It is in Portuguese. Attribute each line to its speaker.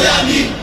Speaker 1: Olha-me!